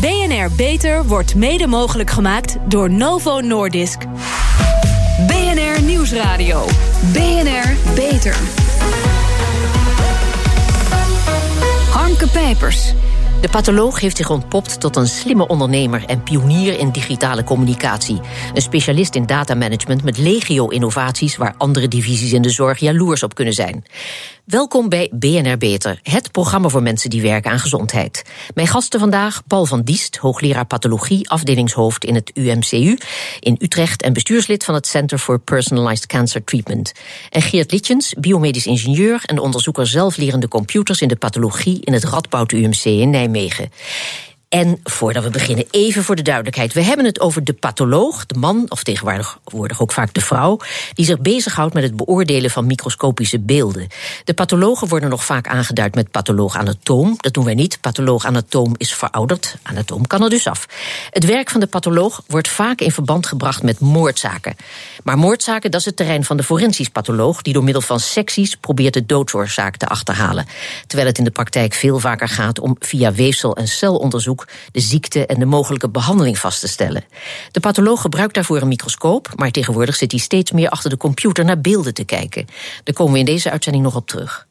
BNR Beter wordt mede mogelijk gemaakt door Novo Nordisk. BNR Nieuwsradio. BNR Beter. Harmke Pijpers. De patholoog heeft zich ontpopt tot een slimme ondernemer en pionier in digitale communicatie. Een specialist in datamanagement met legio-innovaties waar andere divisies in de zorg jaloers op kunnen zijn. Welkom bij BNR Beter, het programma voor mensen die werken aan gezondheid. Mijn gasten vandaag Paul van Diest, hoogleraar pathologie, afdelingshoofd in het UMCU in Utrecht en bestuurslid van het Center for Personalized Cancer Treatment. En Geert Litjens, biomedisch ingenieur en onderzoeker zelflerende computers in de pathologie in het Radboud UMC in Nijmegen. En voordat we beginnen, even voor de duidelijkheid. We hebben het over de patholoog, de man, of tegenwoordig ook vaak de vrouw, die zich bezighoudt met het beoordelen van microscopische beelden. De pathologen worden nog vaak aangeduid met patholoog-anatoom. Dat doen wij niet. Patholoog-anatoom is verouderd. Anatoom kan er dus af. Het werk van de patholoog wordt vaak in verband gebracht met moordzaken. Maar moordzaken, dat is het terrein van de forensisch patholoog, die door middel van secties probeert de doodsoorzaak te achterhalen. Terwijl het in de praktijk veel vaker gaat om via weefsel- en celonderzoek de ziekte en de mogelijke behandeling vast te stellen. De patholoog gebruikt daarvoor een microscoop, maar tegenwoordig zit hij steeds meer achter de computer naar beelden te kijken. Daar komen we in deze uitzending nog op terug.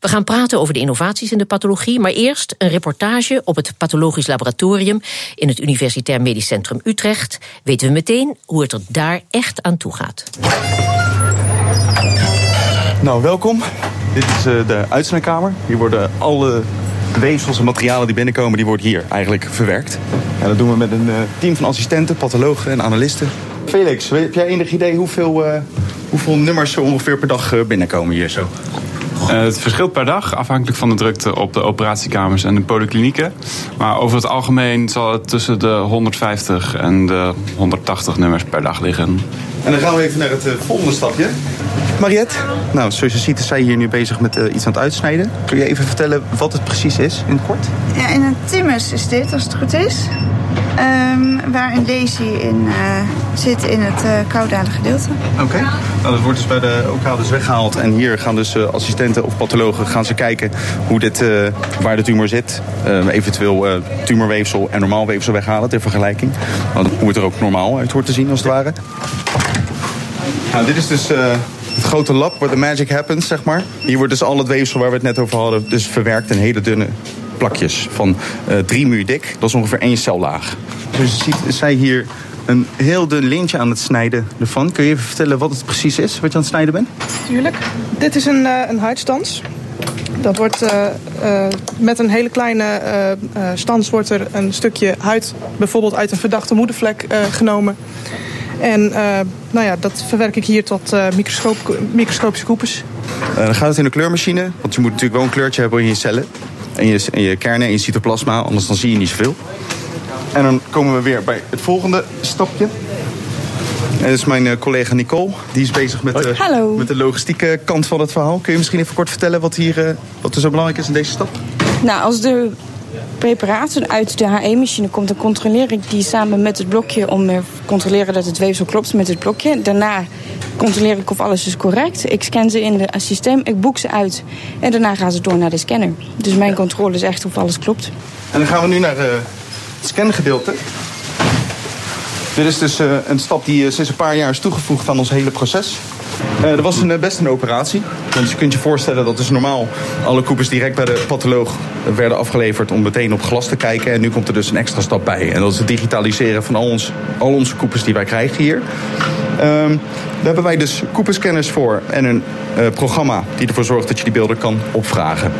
We gaan praten over de innovaties in de pathologie, maar eerst een reportage op het Pathologisch Laboratorium in het Universitair Medisch Centrum Utrecht. Weten we meteen hoe het er daar echt aan toe gaat. Nou, welkom. Dit is eh, de uitzendkamer. Hier worden alle weefsels en materialen die binnenkomen, die worden hier eigenlijk verwerkt. En dat doen we met een uh, team van assistenten, pathologen en analisten. Felix, heb jij enig idee hoeveel, uh, hoeveel nummers zo ongeveer per dag uh, binnenkomen hier zo? Het verschilt per dag, afhankelijk van de drukte op de operatiekamers en de polyklinieken. Maar over het algemeen zal het tussen de 150 en de 180 nummers per dag liggen. En dan gaan we even naar het volgende stapje. Mariette, nou, zoals je ziet is zij hier nu bezig met uh, iets aan het uitsnijden. Kun je even vertellen wat het precies is in het kort? Ja, in een timus is dit, als het goed is. Um, waar een lazy in uh, zit in het uh, koudalige gedeelte. Oké, okay. nou, dat wordt dus bij de OK dus weggehaald. En hier gaan dus assistenten of pathologen gaan ze kijken hoe dit, waar de tumor zit. eventueel tumorweefsel en normaal weefsel weghalen ter vergelijking. Nou, hoe het er ook normaal uit hoort te zien als het ware. Nou, dit is dus het grote lab waar de magic happens, zeg maar. Hier wordt dus al het weefsel waar we het net over hadden, dus verwerkt in hele dunne plakjes van uh, drie muur dik. Dat is ongeveer één cellaag. Dus je ziet, zij hier een heel dun lintje aan het snijden ervan. Kun je even vertellen wat het precies is, wat je aan het snijden bent? Tuurlijk. Dit is een, uh, een huidstans. Dat wordt met een hele kleine stans wordt er een stukje huid, bijvoorbeeld uit een verdachte moedervlek, genomen. En uh, nou ja, dat verwerk ik hier tot uh, microscoop, microscopische koepels. Uh, dan gaat het in de kleurmachine, want je moet natuurlijk wel een kleurtje hebben in je cellen. En je, en je kernen en je cytoplasma, anders dan zie je niet zoveel. En dan komen we weer bij het volgende stapje. En dat is mijn collega Nicole. Die is bezig met de, met de logistieke kant van het verhaal. Kun je misschien even kort vertellen wat, hier, wat er zo belangrijk is in deze stap? Nou, als de preparaten uit de HE-machine komt, dan controleer ik die samen met het blokje om te controleren dat het weefsel klopt met het blokje. Daarna controleer ik of alles is correct. Ik scan ze in het systeem, ik boek ze uit en daarna gaan ze door naar de scanner. Dus mijn controle is echt of alles klopt. En dan gaan we nu naar uh, het scangedeelte. Dit is dus uh, een stap die sinds een paar jaar is toegevoegd aan ons hele proces. Uh, dat was een, best een operatie. Want je kunt je voorstellen dat dus normaal alle koepers direct bij de patholoog werden afgeleverd om meteen op glas te kijken. En nu komt er dus een extra stap bij. En dat is het digitaliseren van al, ons, al onze koepers die wij krijgen hier. Um, daar hebben wij dus koeperscanners voor en een uh, programma die ervoor zorgt dat je die beelden kan opvragen.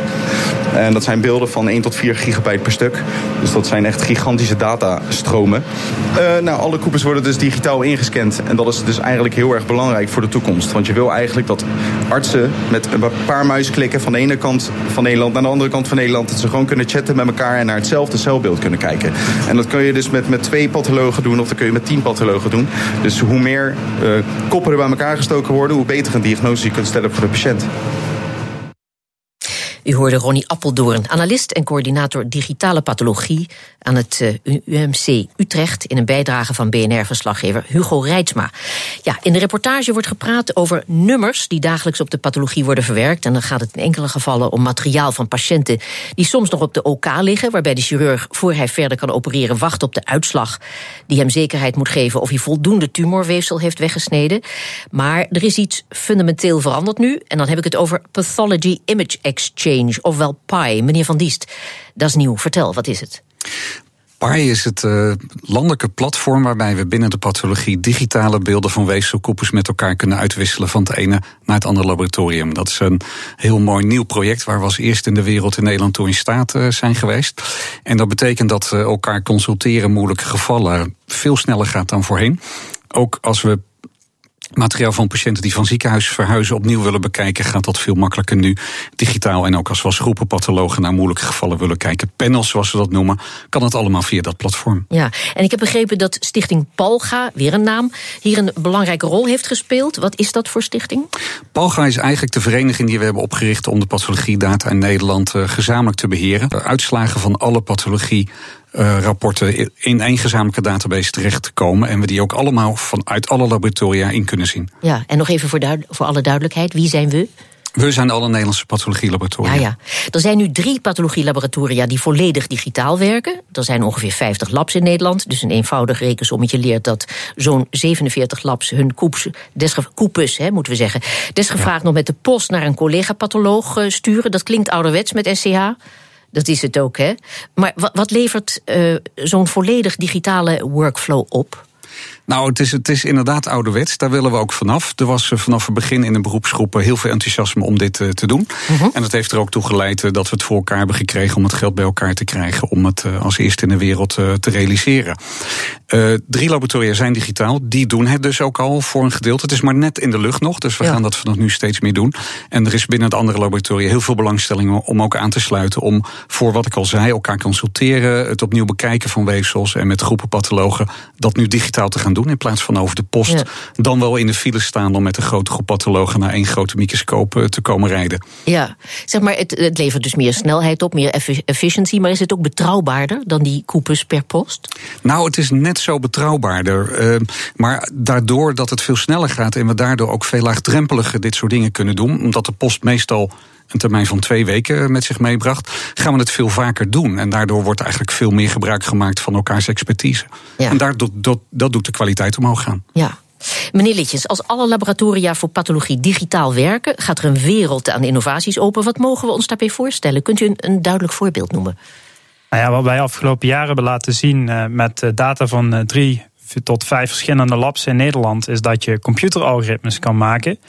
En dat zijn beelden van 1 tot 4 gigabyte per stuk. Dus dat zijn echt gigantische datastromen. Uh, nou, alle koepers worden dus digitaal ingescand. En dat is dus eigenlijk heel erg belangrijk voor de toekomst. Want je wil eigenlijk dat artsen met een paar muisklikken van de ene kant van Nederland naar de andere kant van Nederland, dat ze gewoon kunnen chatten met elkaar en naar hetzelfde celbeeld kunnen kijken. En dat kun je dus met, met twee pathologen doen of dat kun je met tien pathologen doen. Dus hoe meer uh, koppen er bij elkaar gestoken worden, hoe beter een diagnose je kunt stellen voor de patiënt. U hoorde Ronnie Appeldoorn, analist en coördinator digitale pathologie aan het eh, UMC Utrecht in een bijdrage van BNR-verslaggever Hugo Reitsma. Ja, in de reportage wordt gepraat over nummers die dagelijks op de pathologie worden verwerkt. En dan gaat het in enkele gevallen om materiaal van patiënten die soms nog op de OK liggen, waarbij de chirurg voor hij verder kan opereren wacht op de uitslag die hem zekerheid moet geven of hij voldoende tumorweefsel heeft weggesneden. Maar er is iets fundamenteel veranderd nu en dan heb ik het over Pathology Image Exchange, ofwel PI. Meneer Van Diest, dat is nieuw. Vertel, wat is het? PAI is het uh, landelijke platform waarbij we binnen de pathologie digitale beelden van weefselkoepels met elkaar kunnen uitwisselen van het ene naar het andere laboratorium. Dat is een heel mooi nieuw project waar we als eerste in de wereld in Nederland toe in staat uh, zijn geweest. En dat betekent dat elkaar consulteren moeilijke gevallen veel sneller gaat dan voorheen. Ook als we materiaal van patiënten die van ziekenhuis verhuizen opnieuw willen bekijken, gaat dat veel makkelijker nu digitaal. En ook als we als groepen pathologen naar moeilijke gevallen willen kijken, panels zoals we dat noemen, kan het allemaal via dat platform. Ja, en ik heb begrepen dat Stichting Palga, weer een naam, hier een belangrijke rol heeft gespeeld. Wat is dat voor stichting? Palga is eigenlijk de vereniging die we hebben opgericht om de pathologiedata in Nederland uh, gezamenlijk te beheren. De uitslagen van alle pathologie uh, rapporten in één gezamenlijke database terecht te komen. En we die ook allemaal vanuit alle laboratoria in kunnen zien. Ja, en nog even voor, voor alle duidelijkheid: wie zijn we? We zijn alle Nederlandse pathologielaboratoria. Ja, ja. Er zijn nu drie pathologielaboratoria die volledig digitaal werken. Er zijn ongeveer 50 labs in Nederland. Dus een eenvoudig rekensommetje leert dat zo'n 47 labs hun koeps, koepus, hè, moeten we zeggen, desgevraagd ja. nog met de post naar een collega-patholoog uh, sturen. Dat klinkt ouderwets met SCH. Dat is het ook, hè? Maar wat, wat levert uh, zo'n volledig digitale workflow op? Nou, het is, het is inderdaad ouderwets. Daar willen we ook vanaf. Er was vanaf het begin in de beroepsgroepen heel veel enthousiasme om dit uh, te doen. Uh -huh. En dat heeft er ook toe geleid uh, dat we het voor elkaar hebben gekregen om het geld bij elkaar te krijgen. Om het als eerste in de wereld te realiseren. drie laboratoria zijn digitaal. Die doen het dus ook al voor een gedeelte. Het is maar net in de lucht nog. Dus we ja. gaan dat vanaf nu steeds meer doen. En er is binnen het andere laboratoria heel veel belangstelling om ook aan te sluiten. Om voor wat ik al zei, elkaar consulteren. Het opnieuw bekijken van weefsels. En met groepen pathologen dat nu digitaal te gaan doen in plaats van over de post. Ja. Dan wel in de file staan om met een grote groep pathologen naar één grote microscoop te komen rijden. Ja, zeg maar, het, het levert dus meer snelheid op, meer efficiëntie. Maar is het ook betrouwbaarder dan die koepels per post? Nou, het is net zo betrouwbaarder. Uh, maar daardoor dat het veel sneller gaat en we daardoor ook veel laagdrempeliger dit soort dingen kunnen doen. Omdat de post meestal een termijn van twee weken met zich meebracht, gaan we het veel vaker doen. En daardoor wordt eigenlijk veel meer gebruik gemaakt van elkaars expertise. Ja. En daardoor, dat, dat doet de kwaliteit omhoog gaan. Ja. Meneer Litjens, als alle laboratoria voor pathologie digitaal werken, gaat er een wereld aan innovaties open. Wat mogen we ons daarbij voorstellen? Kunt u een, een duidelijk voorbeeld noemen? Nou ja, wat wij afgelopen jaren hebben laten zien uh, met data van uh, drie tot vijf verschillende labs in Nederland, is dat je computeralgoritmes kan maken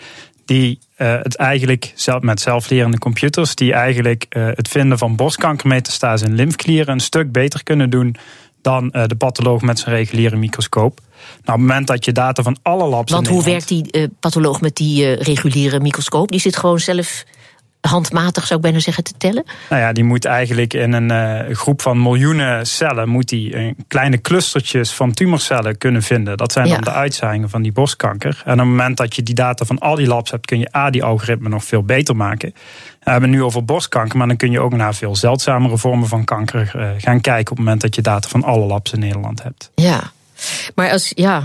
die uh, het eigenlijk zelf, met zelflerende computers, die eigenlijk uh, het vinden van borstkankermetastase in lymfeklieren een stuk beter kunnen doen dan uh, de patholoog met zijn reguliere microscoop. Nou, op het moment dat je data van alle labs. Want hoe werkt die patholoog met die reguliere microscoop? Die zit gewoon zelf handmatig, zou ik bijna zeggen, te tellen? Nou ja, die moet eigenlijk in een uh, groep van miljoenen cellen... moet die uh, kleine clustertjes van tumorcellen kunnen vinden. Dat zijn ja. dan de uitzaaiingen van die borstkanker. En op het moment dat je die data van al die labs hebt... kun je A, die algoritme nog veel beter maken. We hebben nu over borstkanker... maar dan kun je ook naar veel zeldzamere vormen van kanker uh, gaan kijken... op het moment dat je data van alle labs in Nederland hebt. Ja, maar als... Ja,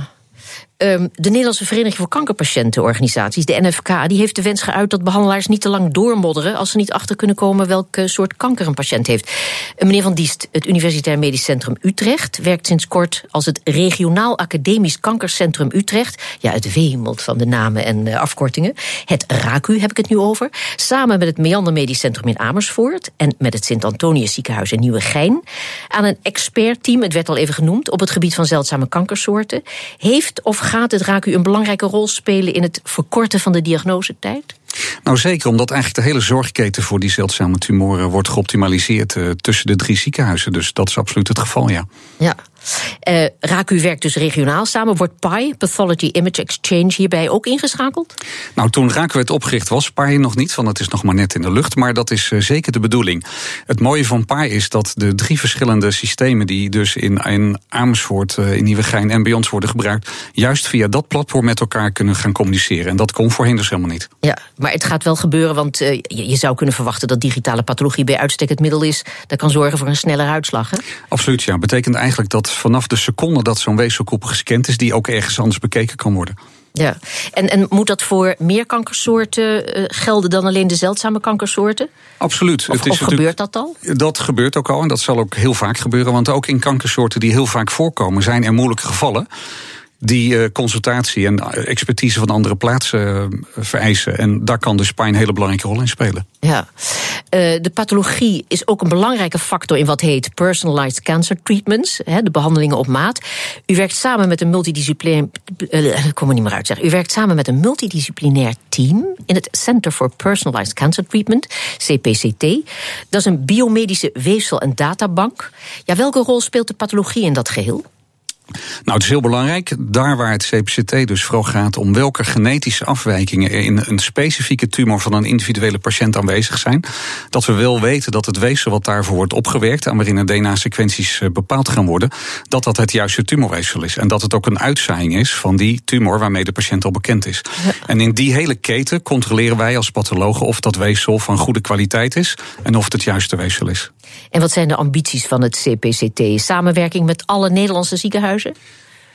Um, de Nederlandse Vereniging voor Kankerpatiëntenorganisaties, de NFK, die heeft de wens geuit dat behandelaars niet te lang doormodderen als ze niet achter kunnen komen welke soort kanker een patiënt heeft. Uh, meneer Van Diest, het Universitair Medisch Centrum Utrecht werkt sinds kort als het Regionaal Academisch Kankercentrum Utrecht. Ja, het wemelt van de namen en uh, afkortingen. Het RACU heb ik het nu over. Samen met het Meander Medisch Centrum in Amersfoort en met het Sint-Antonius Ziekenhuis in Nieuwegein. Aan een expertteam, het werd al even genoemd, op het gebied van zeldzame kankersoorten. Heeft of gaat het RACU een belangrijke rol spelen in het verkorten van de diagnosetijd? Nou zeker, omdat eigenlijk de hele zorgketen voor die zeldzame tumoren wordt geoptimaliseerd uh, tussen de drie ziekenhuizen. Dus dat is absoluut het geval, ja. Ja. Uh, RACU werkt dus regionaal samen. Wordt PI, Pathology Image Exchange, hierbij ook ingeschakeld? Nou, toen RACU werd opgericht was PI nog niet, want het is nog maar net in de lucht. Maar dat is uh, zeker de bedoeling. Het mooie van PI is dat de drie verschillende systemen die dus in, in Amersfoort, uh, in Nieuwegein en bij ons worden gebruikt, juist via dat platform met elkaar kunnen gaan communiceren. En dat kon voorheen dus helemaal niet. Ja, maar het gaat wel gebeuren, want je, je, zou kunnen verwachten dat digitale pathologie bij uitstek het middel is dat kan zorgen voor een snellere uitslag. Hè? Absoluut, ja. Betekent eigenlijk dat vanaf de seconde dat zo'n weefselkoep gescand is, die ook ergens anders bekeken kan worden. Ja, en, en moet dat voor meer kankersoorten uh, gelden dan alleen de zeldzame kankersoorten? Absoluut. Of, het is of gebeurt dat al? Dat gebeurt ook al en dat zal ook heel vaak gebeuren. Want ook in kankersoorten die heel vaak voorkomen, zijn er moeilijke gevallen die uh, consultatie en expertise van andere plaatsen uh, vereisen. En daar kan de Spine een hele belangrijke rol in spelen. Ja. De pathologie is ook een belangrijke factor in wat heet personalized cancer treatments, de behandelingen op maat. U werkt samen met een multidisciplinair. kom er niet meer uit zeg. U werkt samen met een multidisciplinair team in het Center for Personalized Cancer Treatment, CPCT. Dat is een biomedische weefsel- en databank. Ja, welke rol speelt de pathologie in dat geheel? Nou, het is heel belangrijk, daar waar het CPCT dus vooral gaat om welke genetische afwijkingen er in een specifieke tumor van een individuele patiënt aanwezig zijn, dat we wel weten dat het weefsel wat daarvoor wordt opgewerkt en waarin de DNA-sequenties eh, bepaald gaan worden, dat dat het juiste tumorweefsel is. En dat het ook een uitzaaiing is van die tumor waarmee de patiënt al bekend is. En in die hele keten controleren wij als pathologen of dat weefsel van goede kwaliteit is en of het het juiste weefsel is. En wat zijn de ambities van het CPCT? Samenwerking met alle Nederlandse ziekenhuizen?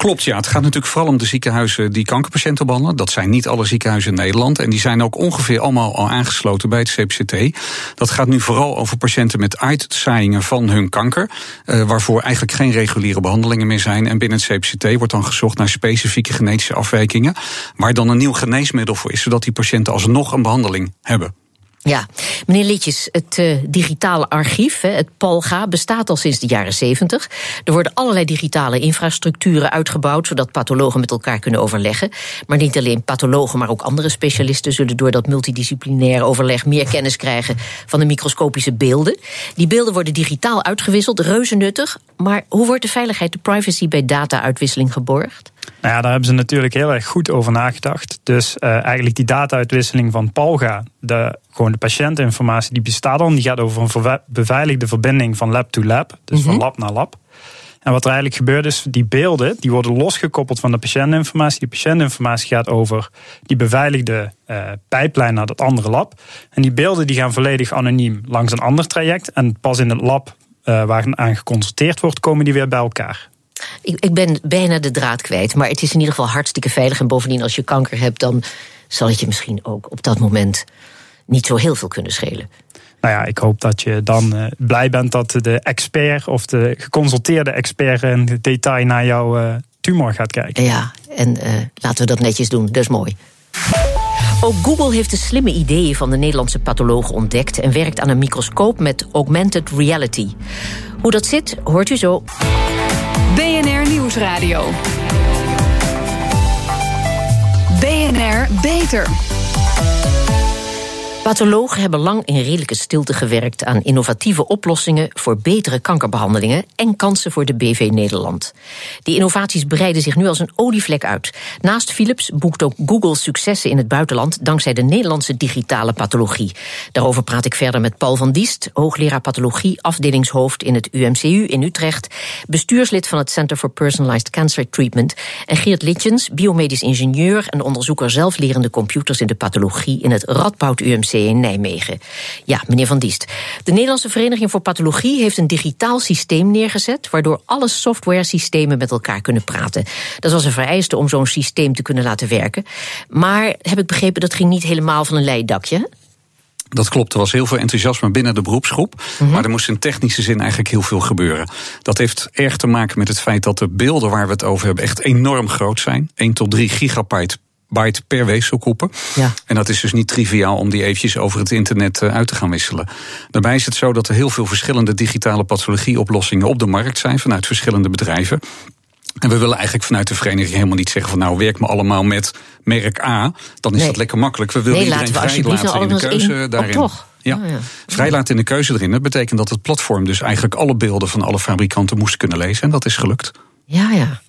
Klopt, ja. Het gaat natuurlijk vooral om de ziekenhuizen die kankerpatiënten behandelen. Dat zijn niet alle ziekenhuizen in Nederland. En die zijn ook ongeveer allemaal al aangesloten bij het CPCT. Dat gaat nu vooral over patiënten met uitzaaiingen van hun kanker. Uh, waarvoor eigenlijk geen reguliere behandelingen meer zijn. En binnen het CPCT wordt dan gezocht naar specifieke genetische afwijkingen. Waar dan een nieuw geneesmiddel voor is, zodat die patiënten alsnog een behandeling hebben. Ja, meneer Litjes, het uh, digitale archief, het PALGA, bestaat al sinds de jaren 70. Er worden allerlei digitale infrastructuren uitgebouwd, zodat pathologen met elkaar kunnen overleggen. Maar niet alleen pathologen, maar ook andere specialisten zullen door dat multidisciplinaire overleg meer kennis krijgen van de microscopische beelden. Die beelden worden digitaal uitgewisseld, reuze nuttig. Maar hoe wordt de veiligheid, de privacy bij data-uitwisseling geborgd? Nou ja, daar hebben ze natuurlijk heel erg goed over nagedacht. Dus uh, eigenlijk die data-uitwisseling van Palga, de, gewoon de patiëntinformatie, die bestaat al. Die gaat over een beveiligde verbinding van lab to lab, dus mm -hmm. van lab naar lab. En wat er eigenlijk gebeurt is, die beelden die worden losgekoppeld van de patiëntinformatie. Die patiëntinformatie gaat over die beveiligde uh, pijplijn naar dat andere lab. En die beelden die gaan volledig anoniem langs een ander traject. En pas in het lab uh, waar aan geconsulteerd wordt, komen die weer bij elkaar. Ik, ik ben bijna de draad kwijt, maar het is in ieder geval hartstikke veilig. En bovendien, als je kanker hebt, dan zal het je misschien ook op dat moment niet zo heel veel kunnen schelen. Nou ja, ik hoop dat je dan uh, blij bent dat de expert of de geconsulteerde expert in detail naar jouw uh, tumor gaat kijken. Ja, en uh, laten we dat netjes doen. Dat is mooi. Ook Google heeft de slimme ideeën van de Nederlandse patholoog ontdekt en werkt aan een microscoop met augmented reality. Hoe dat zit, hoort u zo. Nieuwsradio. BNR Beter. Pathologen hebben lang in redelijke stilte gewerkt aan innovatieve oplossingen voor betere kankerbehandelingen en kansen voor de BV Nederland. Die innovaties breiden zich nu als een olievlek uit. Naast Philips boekt ook Google successen in het buitenland dankzij de Nederlandse digitale pathologie. Daarover praat ik verder met Paul van Diest, hoogleraar pathologie, afdelingshoofd in het UMCU in Utrecht, bestuurslid van het Center for Personalized Cancer Treatment, en Geert Litjens, biomedisch ingenieur en onderzoeker zelflerende computers in de pathologie in het Radboud In Nijmegen. Ja, meneer Van Diest. De Nederlandse Vereniging voor Pathologie heeft een digitaal systeem neergezet. waardoor alle software-systemen met elkaar kunnen praten. Dat was een vereiste om zo'n systeem te kunnen laten werken. Maar heb ik begrepen, dat ging niet helemaal van een leidakje. Dat klopt, er was heel veel enthousiasme binnen de beroepsgroep. Mm -hmm. Maar er moest in technische zin eigenlijk heel veel gebeuren. Dat heeft erg te maken met het feit dat de beelden waar we het over hebben echt enorm groot zijn. 1 tot 3 gigabyte byte per weefselkoepen. Ja. En dat is dus niet triviaal om die eventjes over het internet uit te gaan wisselen. Daarbij is het zo dat er heel veel verschillende digitale pathologieoplossingen op de markt zijn vanuit verschillende bedrijven. En we willen eigenlijk vanuit de vereniging helemaal niet zeggen van nou werk me allemaal met merk A. Dan is nee. dat lekker makkelijk. We willen nee, iedereen laten we vrij laten in de keuze één, daarin. toch? Ja. Oh, ja. Vrij laat in de keuze erin. Dat betekent dat het platform dus eigenlijk alle beelden van alle fabrikanten moest kunnen lezen. En dat is gelukt. Ja, ja.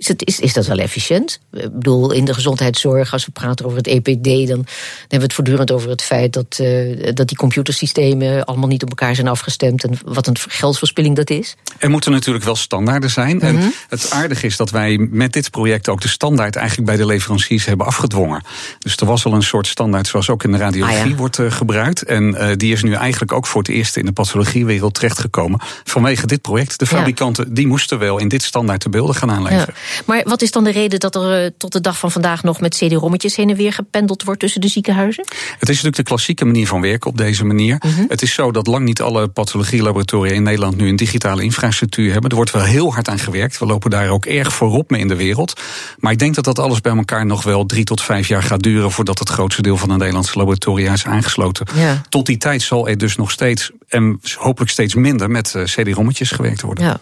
Is, het, is, is dat wel efficiënt? Ik bedoel, in de gezondheidszorg, als we praten over het EPD, dan, hebben we het voortdurend over het feit dat, uh, dat die computersystemen allemaal niet op elkaar zijn afgestemd en wat een geldverspilling dat is. Er moeten natuurlijk wel standaarden zijn. Mm -hmm. En mhm. het aardige is dat wij met dit project ook de standaard eigenlijk bij de leveranciers hebben afgedwongen. Dus er was al een soort standaard zoals ook in de radiologie ah, ja. wordt uh, gebruikt. En uh, die is nu eigenlijk ook voor het eerst in de pathologiewereld terechtgekomen. Vanwege dit project. De fabrikanten ja. die moesten wel in dit standaard de beelden gaan aanleveren. Ja. Maar wat is dan de reden dat er uh, tot de dag van vandaag nog met CD-rommetjes heen en weer gependeld wordt tussen de ziekenhuizen? Het is natuurlijk de klassieke manier van werken op deze manier. Mm -hmm. Het is zo dat lang niet alle pathologielaboratoria in Nederland nu een digitale infrastructuur hebben. Er wordt wel heel hard aan gewerkt. We lopen daar ook erg voorop mee in de wereld. Maar ik denk dat dat alles bij elkaar nog wel drie tot vijf jaar gaat duren voordat het grootste deel van de Nederlandse laboratoria is aangesloten. Ja. Tot die tijd zal er dus nog steeds en hopelijk steeds minder met uh, CD-rommetjes gewerkt worden. Ja.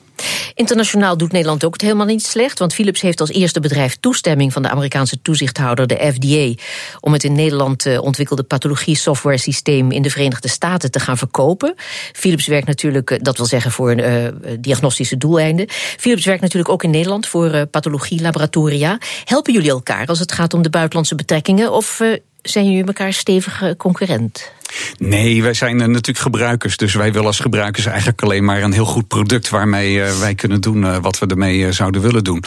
Internationaal doet Nederland ook het helemaal niet slecht. Want Philips heeft als eerste bedrijf toestemming van de Amerikaanse toezichthouder, de FDA, om het in Nederland uh, ontwikkelde pathologie software systeem in de Verenigde Staten te gaan verkopen. Philips werkt natuurlijk, uh, dat wil zeggen voor uh, diagnostische doeleinden. Philips werkt natuurlijk ook in Nederland voor pathologie laboratoria. Helpen jullie elkaar als het gaat om de buitenlandse betrekkingen? Of zijn jullie elkaar stevige concurrent? Nee, wij zijn natuurlijk gebruikers. Dus wij willen als gebruikers eigenlijk alleen maar een heel goed product waarmee uh, wij kunnen doen uh, wat we ermee zouden willen doen.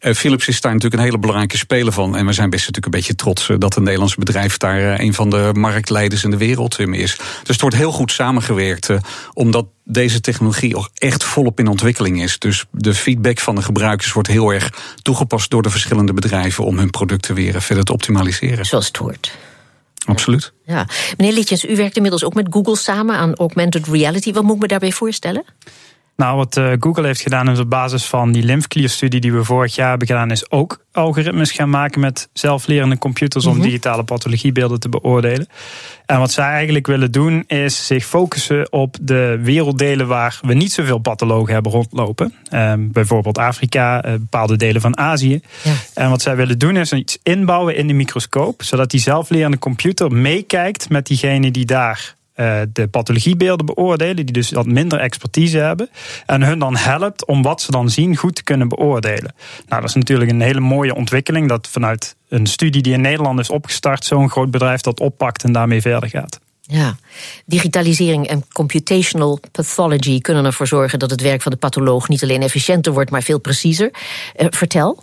Philips is daar natuurlijk een hele belangrijke speler van. En we zijn best natuurlijk een beetje trots dat een Nederlands bedrijf daar een van de marktleiders in de wereld in is. Dus het wordt heel goed samengewerkt, omdat deze technologie ook echt volop in ontwikkeling is. Dus de feedback van de gebruikers wordt heel erg toegepast door de verschillende bedrijven om hun producten weer verder te optimaliseren. Zoals het hoort. Absoluut. Ja. Meneer Litjens, u werkt inmiddels ook met Google samen aan augmented reality. Wat moet ik me daarbij voorstellen? Nou, wat uh, Google heeft gedaan is op basis van die lymfklierstudie die we vorig jaar hebben gedaan, is ook algoritmes gaan maken met zelflerende computers om mm -hmm. digitale pathologiebeelden te beoordelen. En wat zij eigenlijk willen doen is zich focussen op de werelddelen waar we niet zoveel pathologen hebben rondlopen. Um, bijvoorbeeld Afrika, uh, bepaalde delen van Azië. Ja. En wat zij willen doen is iets inbouwen in de microscoop, zodat die zelflerende computer meekijkt met diegene die daar de pathologiebeelden beoordelen, die dus wat minder expertise hebben. En hun dan helpt om wat ze dan zien goed te kunnen beoordelen. Nou, dat is natuurlijk een hele mooie ontwikkeling dat vanuit een studie die in Nederland is opgestart, zo'n groot bedrijf dat oppakt en daarmee verder gaat. Ja, digitalisering en computational pathology kunnen ervoor zorgen dat het werk van de patholoog niet alleen efficiënter wordt, maar veel preciezer. Uh, vertel.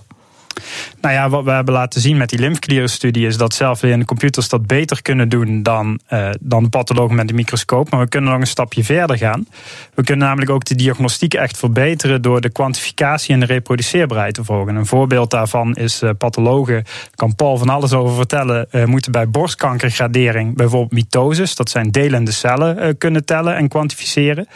Nou ja, wat we hebben laten zien met die lymfklierenstudie is dat zelflerende computers dat beter kunnen doen dan, uh, dan de pathologen met de microscoop. Maar we kunnen nog een stapje verder gaan. We kunnen namelijk ook de diagnostiek echt verbeteren door de kwantificatie en de reproduceerbaarheid te volgen. Een voorbeeld daarvan is uh, pathologen, kan Paul van alles over vertellen, uh, moeten bij borstkankergradering bijvoorbeeld mitoses, dat zijn delende cellen, kunnen tellen en kwantificeren.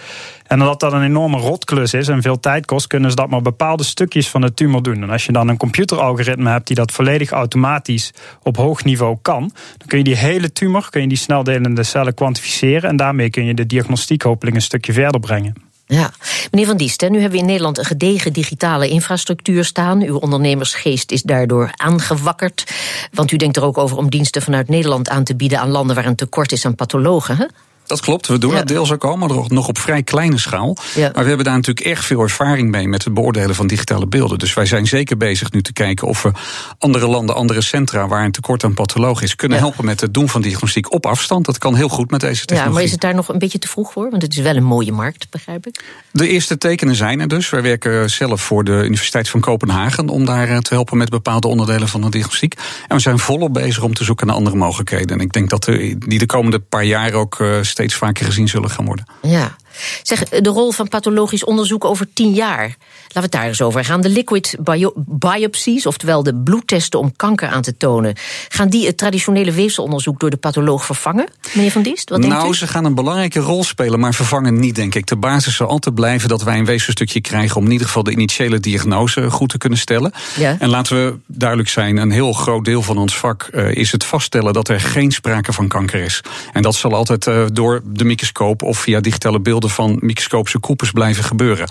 En omdat dat een enorme rotklus is en veel tijd kost, kunnen ze dat maar bepaalde stukjes van de tumor doen. En als je dan een computeralgoritme hebt die dat volledig automatisch op hoog niveau kan, dan kun je die hele tumor, kun je die sneldelende cellen kwantificeren. En daarmee kun je de diagnostiek hopelijk een stukje verder brengen. Ja, meneer Van Diest, nu hebben we in Nederland een gedegen digitale infrastructuur staan. Uw ondernemersgeest is daardoor aangewakkerd. Want u denkt er ook over om diensten vanuit Nederland aan te bieden aan landen waar een tekort is aan pathologen. Hè? Dat klopt, we doen ja. dat deels ook al, maar nog op vrij kleine schaal. Ja. Maar we hebben daar natuurlijk echt veel ervaring mee met het beoordelen van digitale beelden. Dus wij zijn zeker bezig nu te kijken of we andere landen, andere centra waar een tekort aan pathologen is, kunnen ja. helpen met het doen van diagnostiek op afstand. Dat kan heel goed met deze technologie. Ja, maar is het daar nog een beetje te vroeg voor? Want het is wel een mooie markt, begrijp ik. De eerste tekenen zijn er dus. Wij werken zelf voor de Universiteit van Kopenhagen om daar eh, te helpen met bepaalde onderdelen van de diagnostiek. En we zijn volop bezig om te zoeken naar andere mogelijkheden. En ik denk dat die de komende paar jaar ook uh, steeds vaker gezien zullen gaan worden. Ja. Zeg, de rol van pathologisch onderzoek over tien jaar. Laten we het daar eens over gaan. De liquid bio biopsies, oftewel de bloedtesten om kanker aan te tonen. Gaan die het traditionele weefselonderzoek door de patholoog vervangen? Meneer Van Diest, wat nou, denkt u? ze gaan een belangrijke rol spelen, maar vervangen niet, denk ik. De basis zal altijd blijven dat wij een weefselstukje krijgen... om in ieder geval de initiële diagnose goed te kunnen stellen. Ja. En laten we duidelijk zijn, een heel groot deel van ons vak... Uh, is het vaststellen dat er geen sprake van kanker is. En dat zal altijd uh, door de microscoop of via digitale beelden van microscopische koepels blijven gebeuren.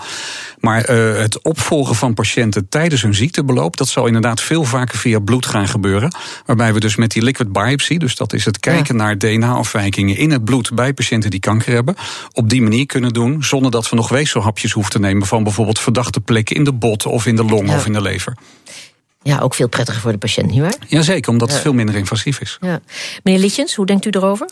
Maar uh, het opvolgen van patiënten tijdens hun ziektebeloop, dat zal inderdaad veel vaker via bloed gaan gebeuren. Waarbij we dus met die liquid biopsy, dus dat is het kijken naar DNA-afwijkingen in het bloed bij patiënten die kanker hebben, op die manier kunnen doen, zonder dat we nog weefselhapjes hoeven te nemen van bijvoorbeeld verdachte plekken in de bot of in de long of in de lever. Ja, ook veel prettiger voor de patiënt, nietwaar? Jazeker, omdat het veel minder invasief is. Ja. Meneer Litjens, hoe denkt u erover?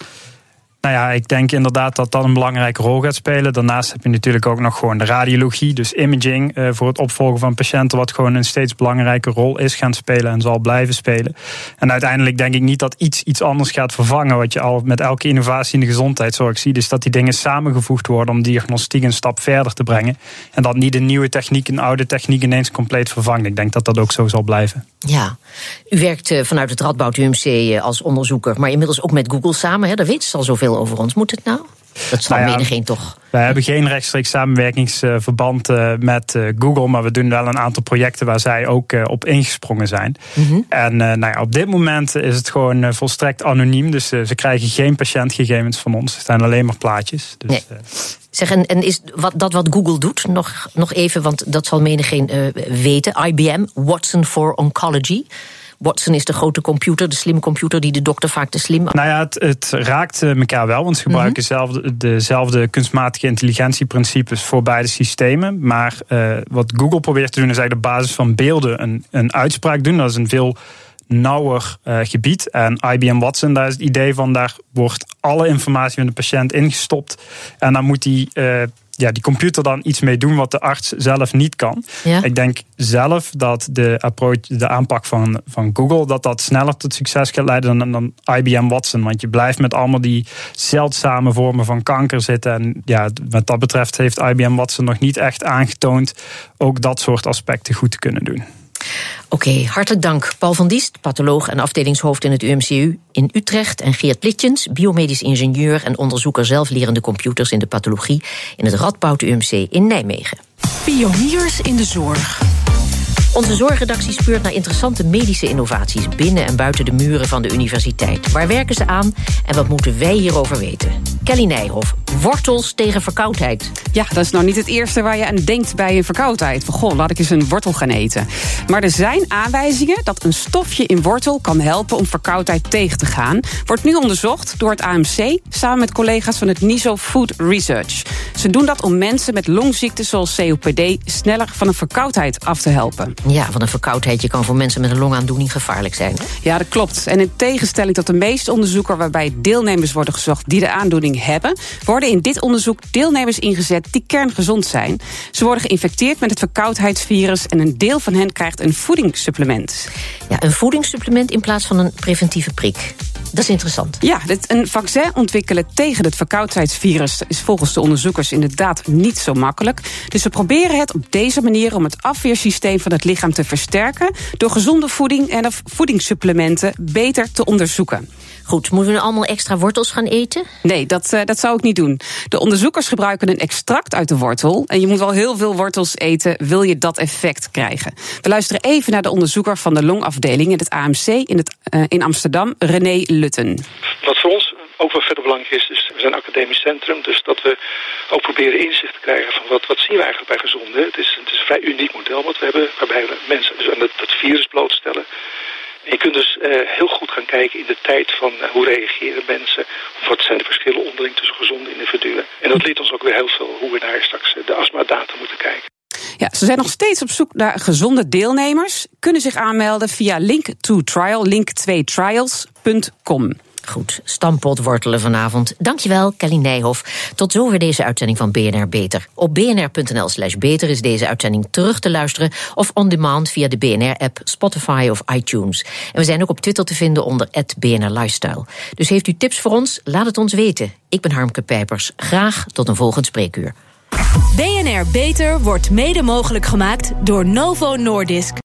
Nou ja, ik denk inderdaad dat dat een belangrijke rol gaat spelen. Daarnaast heb je natuurlijk ook nog gewoon de radiologie, dus imaging uh, voor het opvolgen van patiënten, wat gewoon een steeds belangrijke rol is gaan spelen en zal blijven spelen. En uiteindelijk denk ik niet dat iets iets anders gaat vervangen. Wat je al met elke innovatie in de gezondheidszorg ziet, is dat die dingen samengevoegd worden om diagnostiek een stap verder te brengen. En dat niet een nieuwe techniek een oude techniek ineens compleet vervangt. Ik denk dat dat ook zo zal blijven. Ja, u werkt eh, vanuit het Radboud UMC eh, als onderzoeker, maar inmiddels ook met Google samen. Hè? Daar weet ze al zoveel over ons. Moet het nou? Dat zal nou ja, toch. Wij hebben geen rechtstreeks samenwerkingsverband eh, met eh, Google, maar we doen wel een aantal projecten waar zij ook eh, op ingesprongen zijn. Mhm. En nou ja, op dit moment is het gewoon volstrekt anoniem, dus ze krijgen geen patiëntgegevens van ons. Het zijn alleen maar plaatjes. Dus, nee. Zeg, en, en is wat, dat wat Google doet, nog, nog even, want dat zal menigeen weten. IBM, Watson for Oncology. Watson is de grote computer, de slimme computer die de dokter vaak te slim. Nou ja, het, het raakt eh, elkaar wel, want ze gebruiken mm dezelfde kunstmatige intelligentieprincipes voor beide systemen. Maar uh, wat Google probeert te doen, is eigenlijk op basis van beelden een, een uitspraak doen. Dat is een veel nauwer uh, gebied. En IBM Watson, daar is het idee van, daar wordt alle informatie van de patiënt ingestopt. En dan moet die uh, ja, die computer dan iets mee doen wat de arts zelf niet kan. Ik denk zelf dat de, approach, de aanpak van, van Google dat dat sneller tot succes gaat leiden dan, dan IBM Watson. Want je blijft met allemaal die zeldzame vormen van kanker zitten. En ja, wat dat betreft heeft IBM Watson nog niet echt aangetoond ook dat soort aspecten goed te kunnen doen. Oké, hartelijk dank. Paul van Diest, patholoog en afdelingshoofd in het UMCU in Utrecht. En Geert Litjens, biomedisch ingenieur en onderzoeker zelflerende computers in de pathologie in het Radboud UMC in Nijmegen. Pioniers in de zorg. Onze zorgredactie speurt naar interessante medische innovaties binnen en buiten de muren van de universiteit. Waar werken ze aan en wat moeten wij hierover weten? Kelly Nijhoff, wortels tegen verkoudheid. Ja, dat is nou niet het eerste waar je aan denkt bij een verkoudheid. Van goh, laat ik eens een wortel gaan eten. Maar er zijn aanwijzingen dat een stofje in wortel kan helpen om verkoudheid tegen te gaan. Wordt nu onderzocht door het AMC samen met collega's van het NISO Food Research. Ze doen dat om mensen met longziekten zoals COPD sneller van een verkoudheid af te helpen. Ja, van een verkoudheidje kan voor mensen met een longaandoening gevaarlijk zijn. Ja, dat klopt. En in tegenstelling tot de meeste onderzoeken waarbij deelnemers worden gezocht die de aandoening hebben, worden in dit onderzoek deelnemers ingezet die kerngezond zijn. Ze worden geïnfecteerd met het verkoudheidsvirus en een deel van hen krijgt een voedingssupplement. Ja, een voedingssupplement in plaats van een preventieve prik. Dat is interessant. Ja, een vaccin ontwikkelen tegen het verkoudheidsvirus is volgens de onderzoekers inderdaad niet zo makkelijk. Dus ze proberen het op deze manier om het afweersysteem van het lichaam te versterken door gezonde voeding en voedingssupplementen beter te onderzoeken. Goed, moeten we nu allemaal extra wortels gaan eten? Nee, dat, uh, dat zou ik niet doen. De onderzoekers gebruiken een extract uit de wortel. En je moet wel heel veel wortels eten, wil je dat effect krijgen. We luisteren even naar de onderzoeker van de longafdeling in het AMC in, het, uh, in Amsterdam, René Wat voor ons ook wel verder belangrijk is, is we zijn een academisch centrum, dus dat we ook proberen inzicht te krijgen van wat, wat zien we eigenlijk bij gezonden. Het is, het is een vrij uniek model wat we hebben, waarbij we mensen dus aan dat, virus blootstellen. En je kunt dus uh, heel goed gaan kijken in de tijd van uh, hoe reageren mensen. Wat zijn de verschillen onderling tussen gezonde individuen. En dat leert ons ook weer heel veel hoe we naar straks de astma-data moeten kijken. Ja, ze zijn nog steeds op zoek naar gezonde deelnemers. Kunnen zich aanmelden via link to trial, link2trials.com. Goed, stampot wortelen vanavond. Dankjewel, Kelly Nijhoff. Tot zover deze uitzending van BNR Beter. Op bnr.nl slash beter is deze uitzending terug te luisteren... of on demand via de BNR-app, Spotify of iTunes. En we zijn ook op Twitter te vinden onder BNR Lifestyle. Dus heeft u tips voor ons? Laat het ons weten. Ik ben Harmke Pijpers. Graag tot een volgend spreekuur. BNR Beter wordt mede mogelijk gemaakt door Novo Nordisk.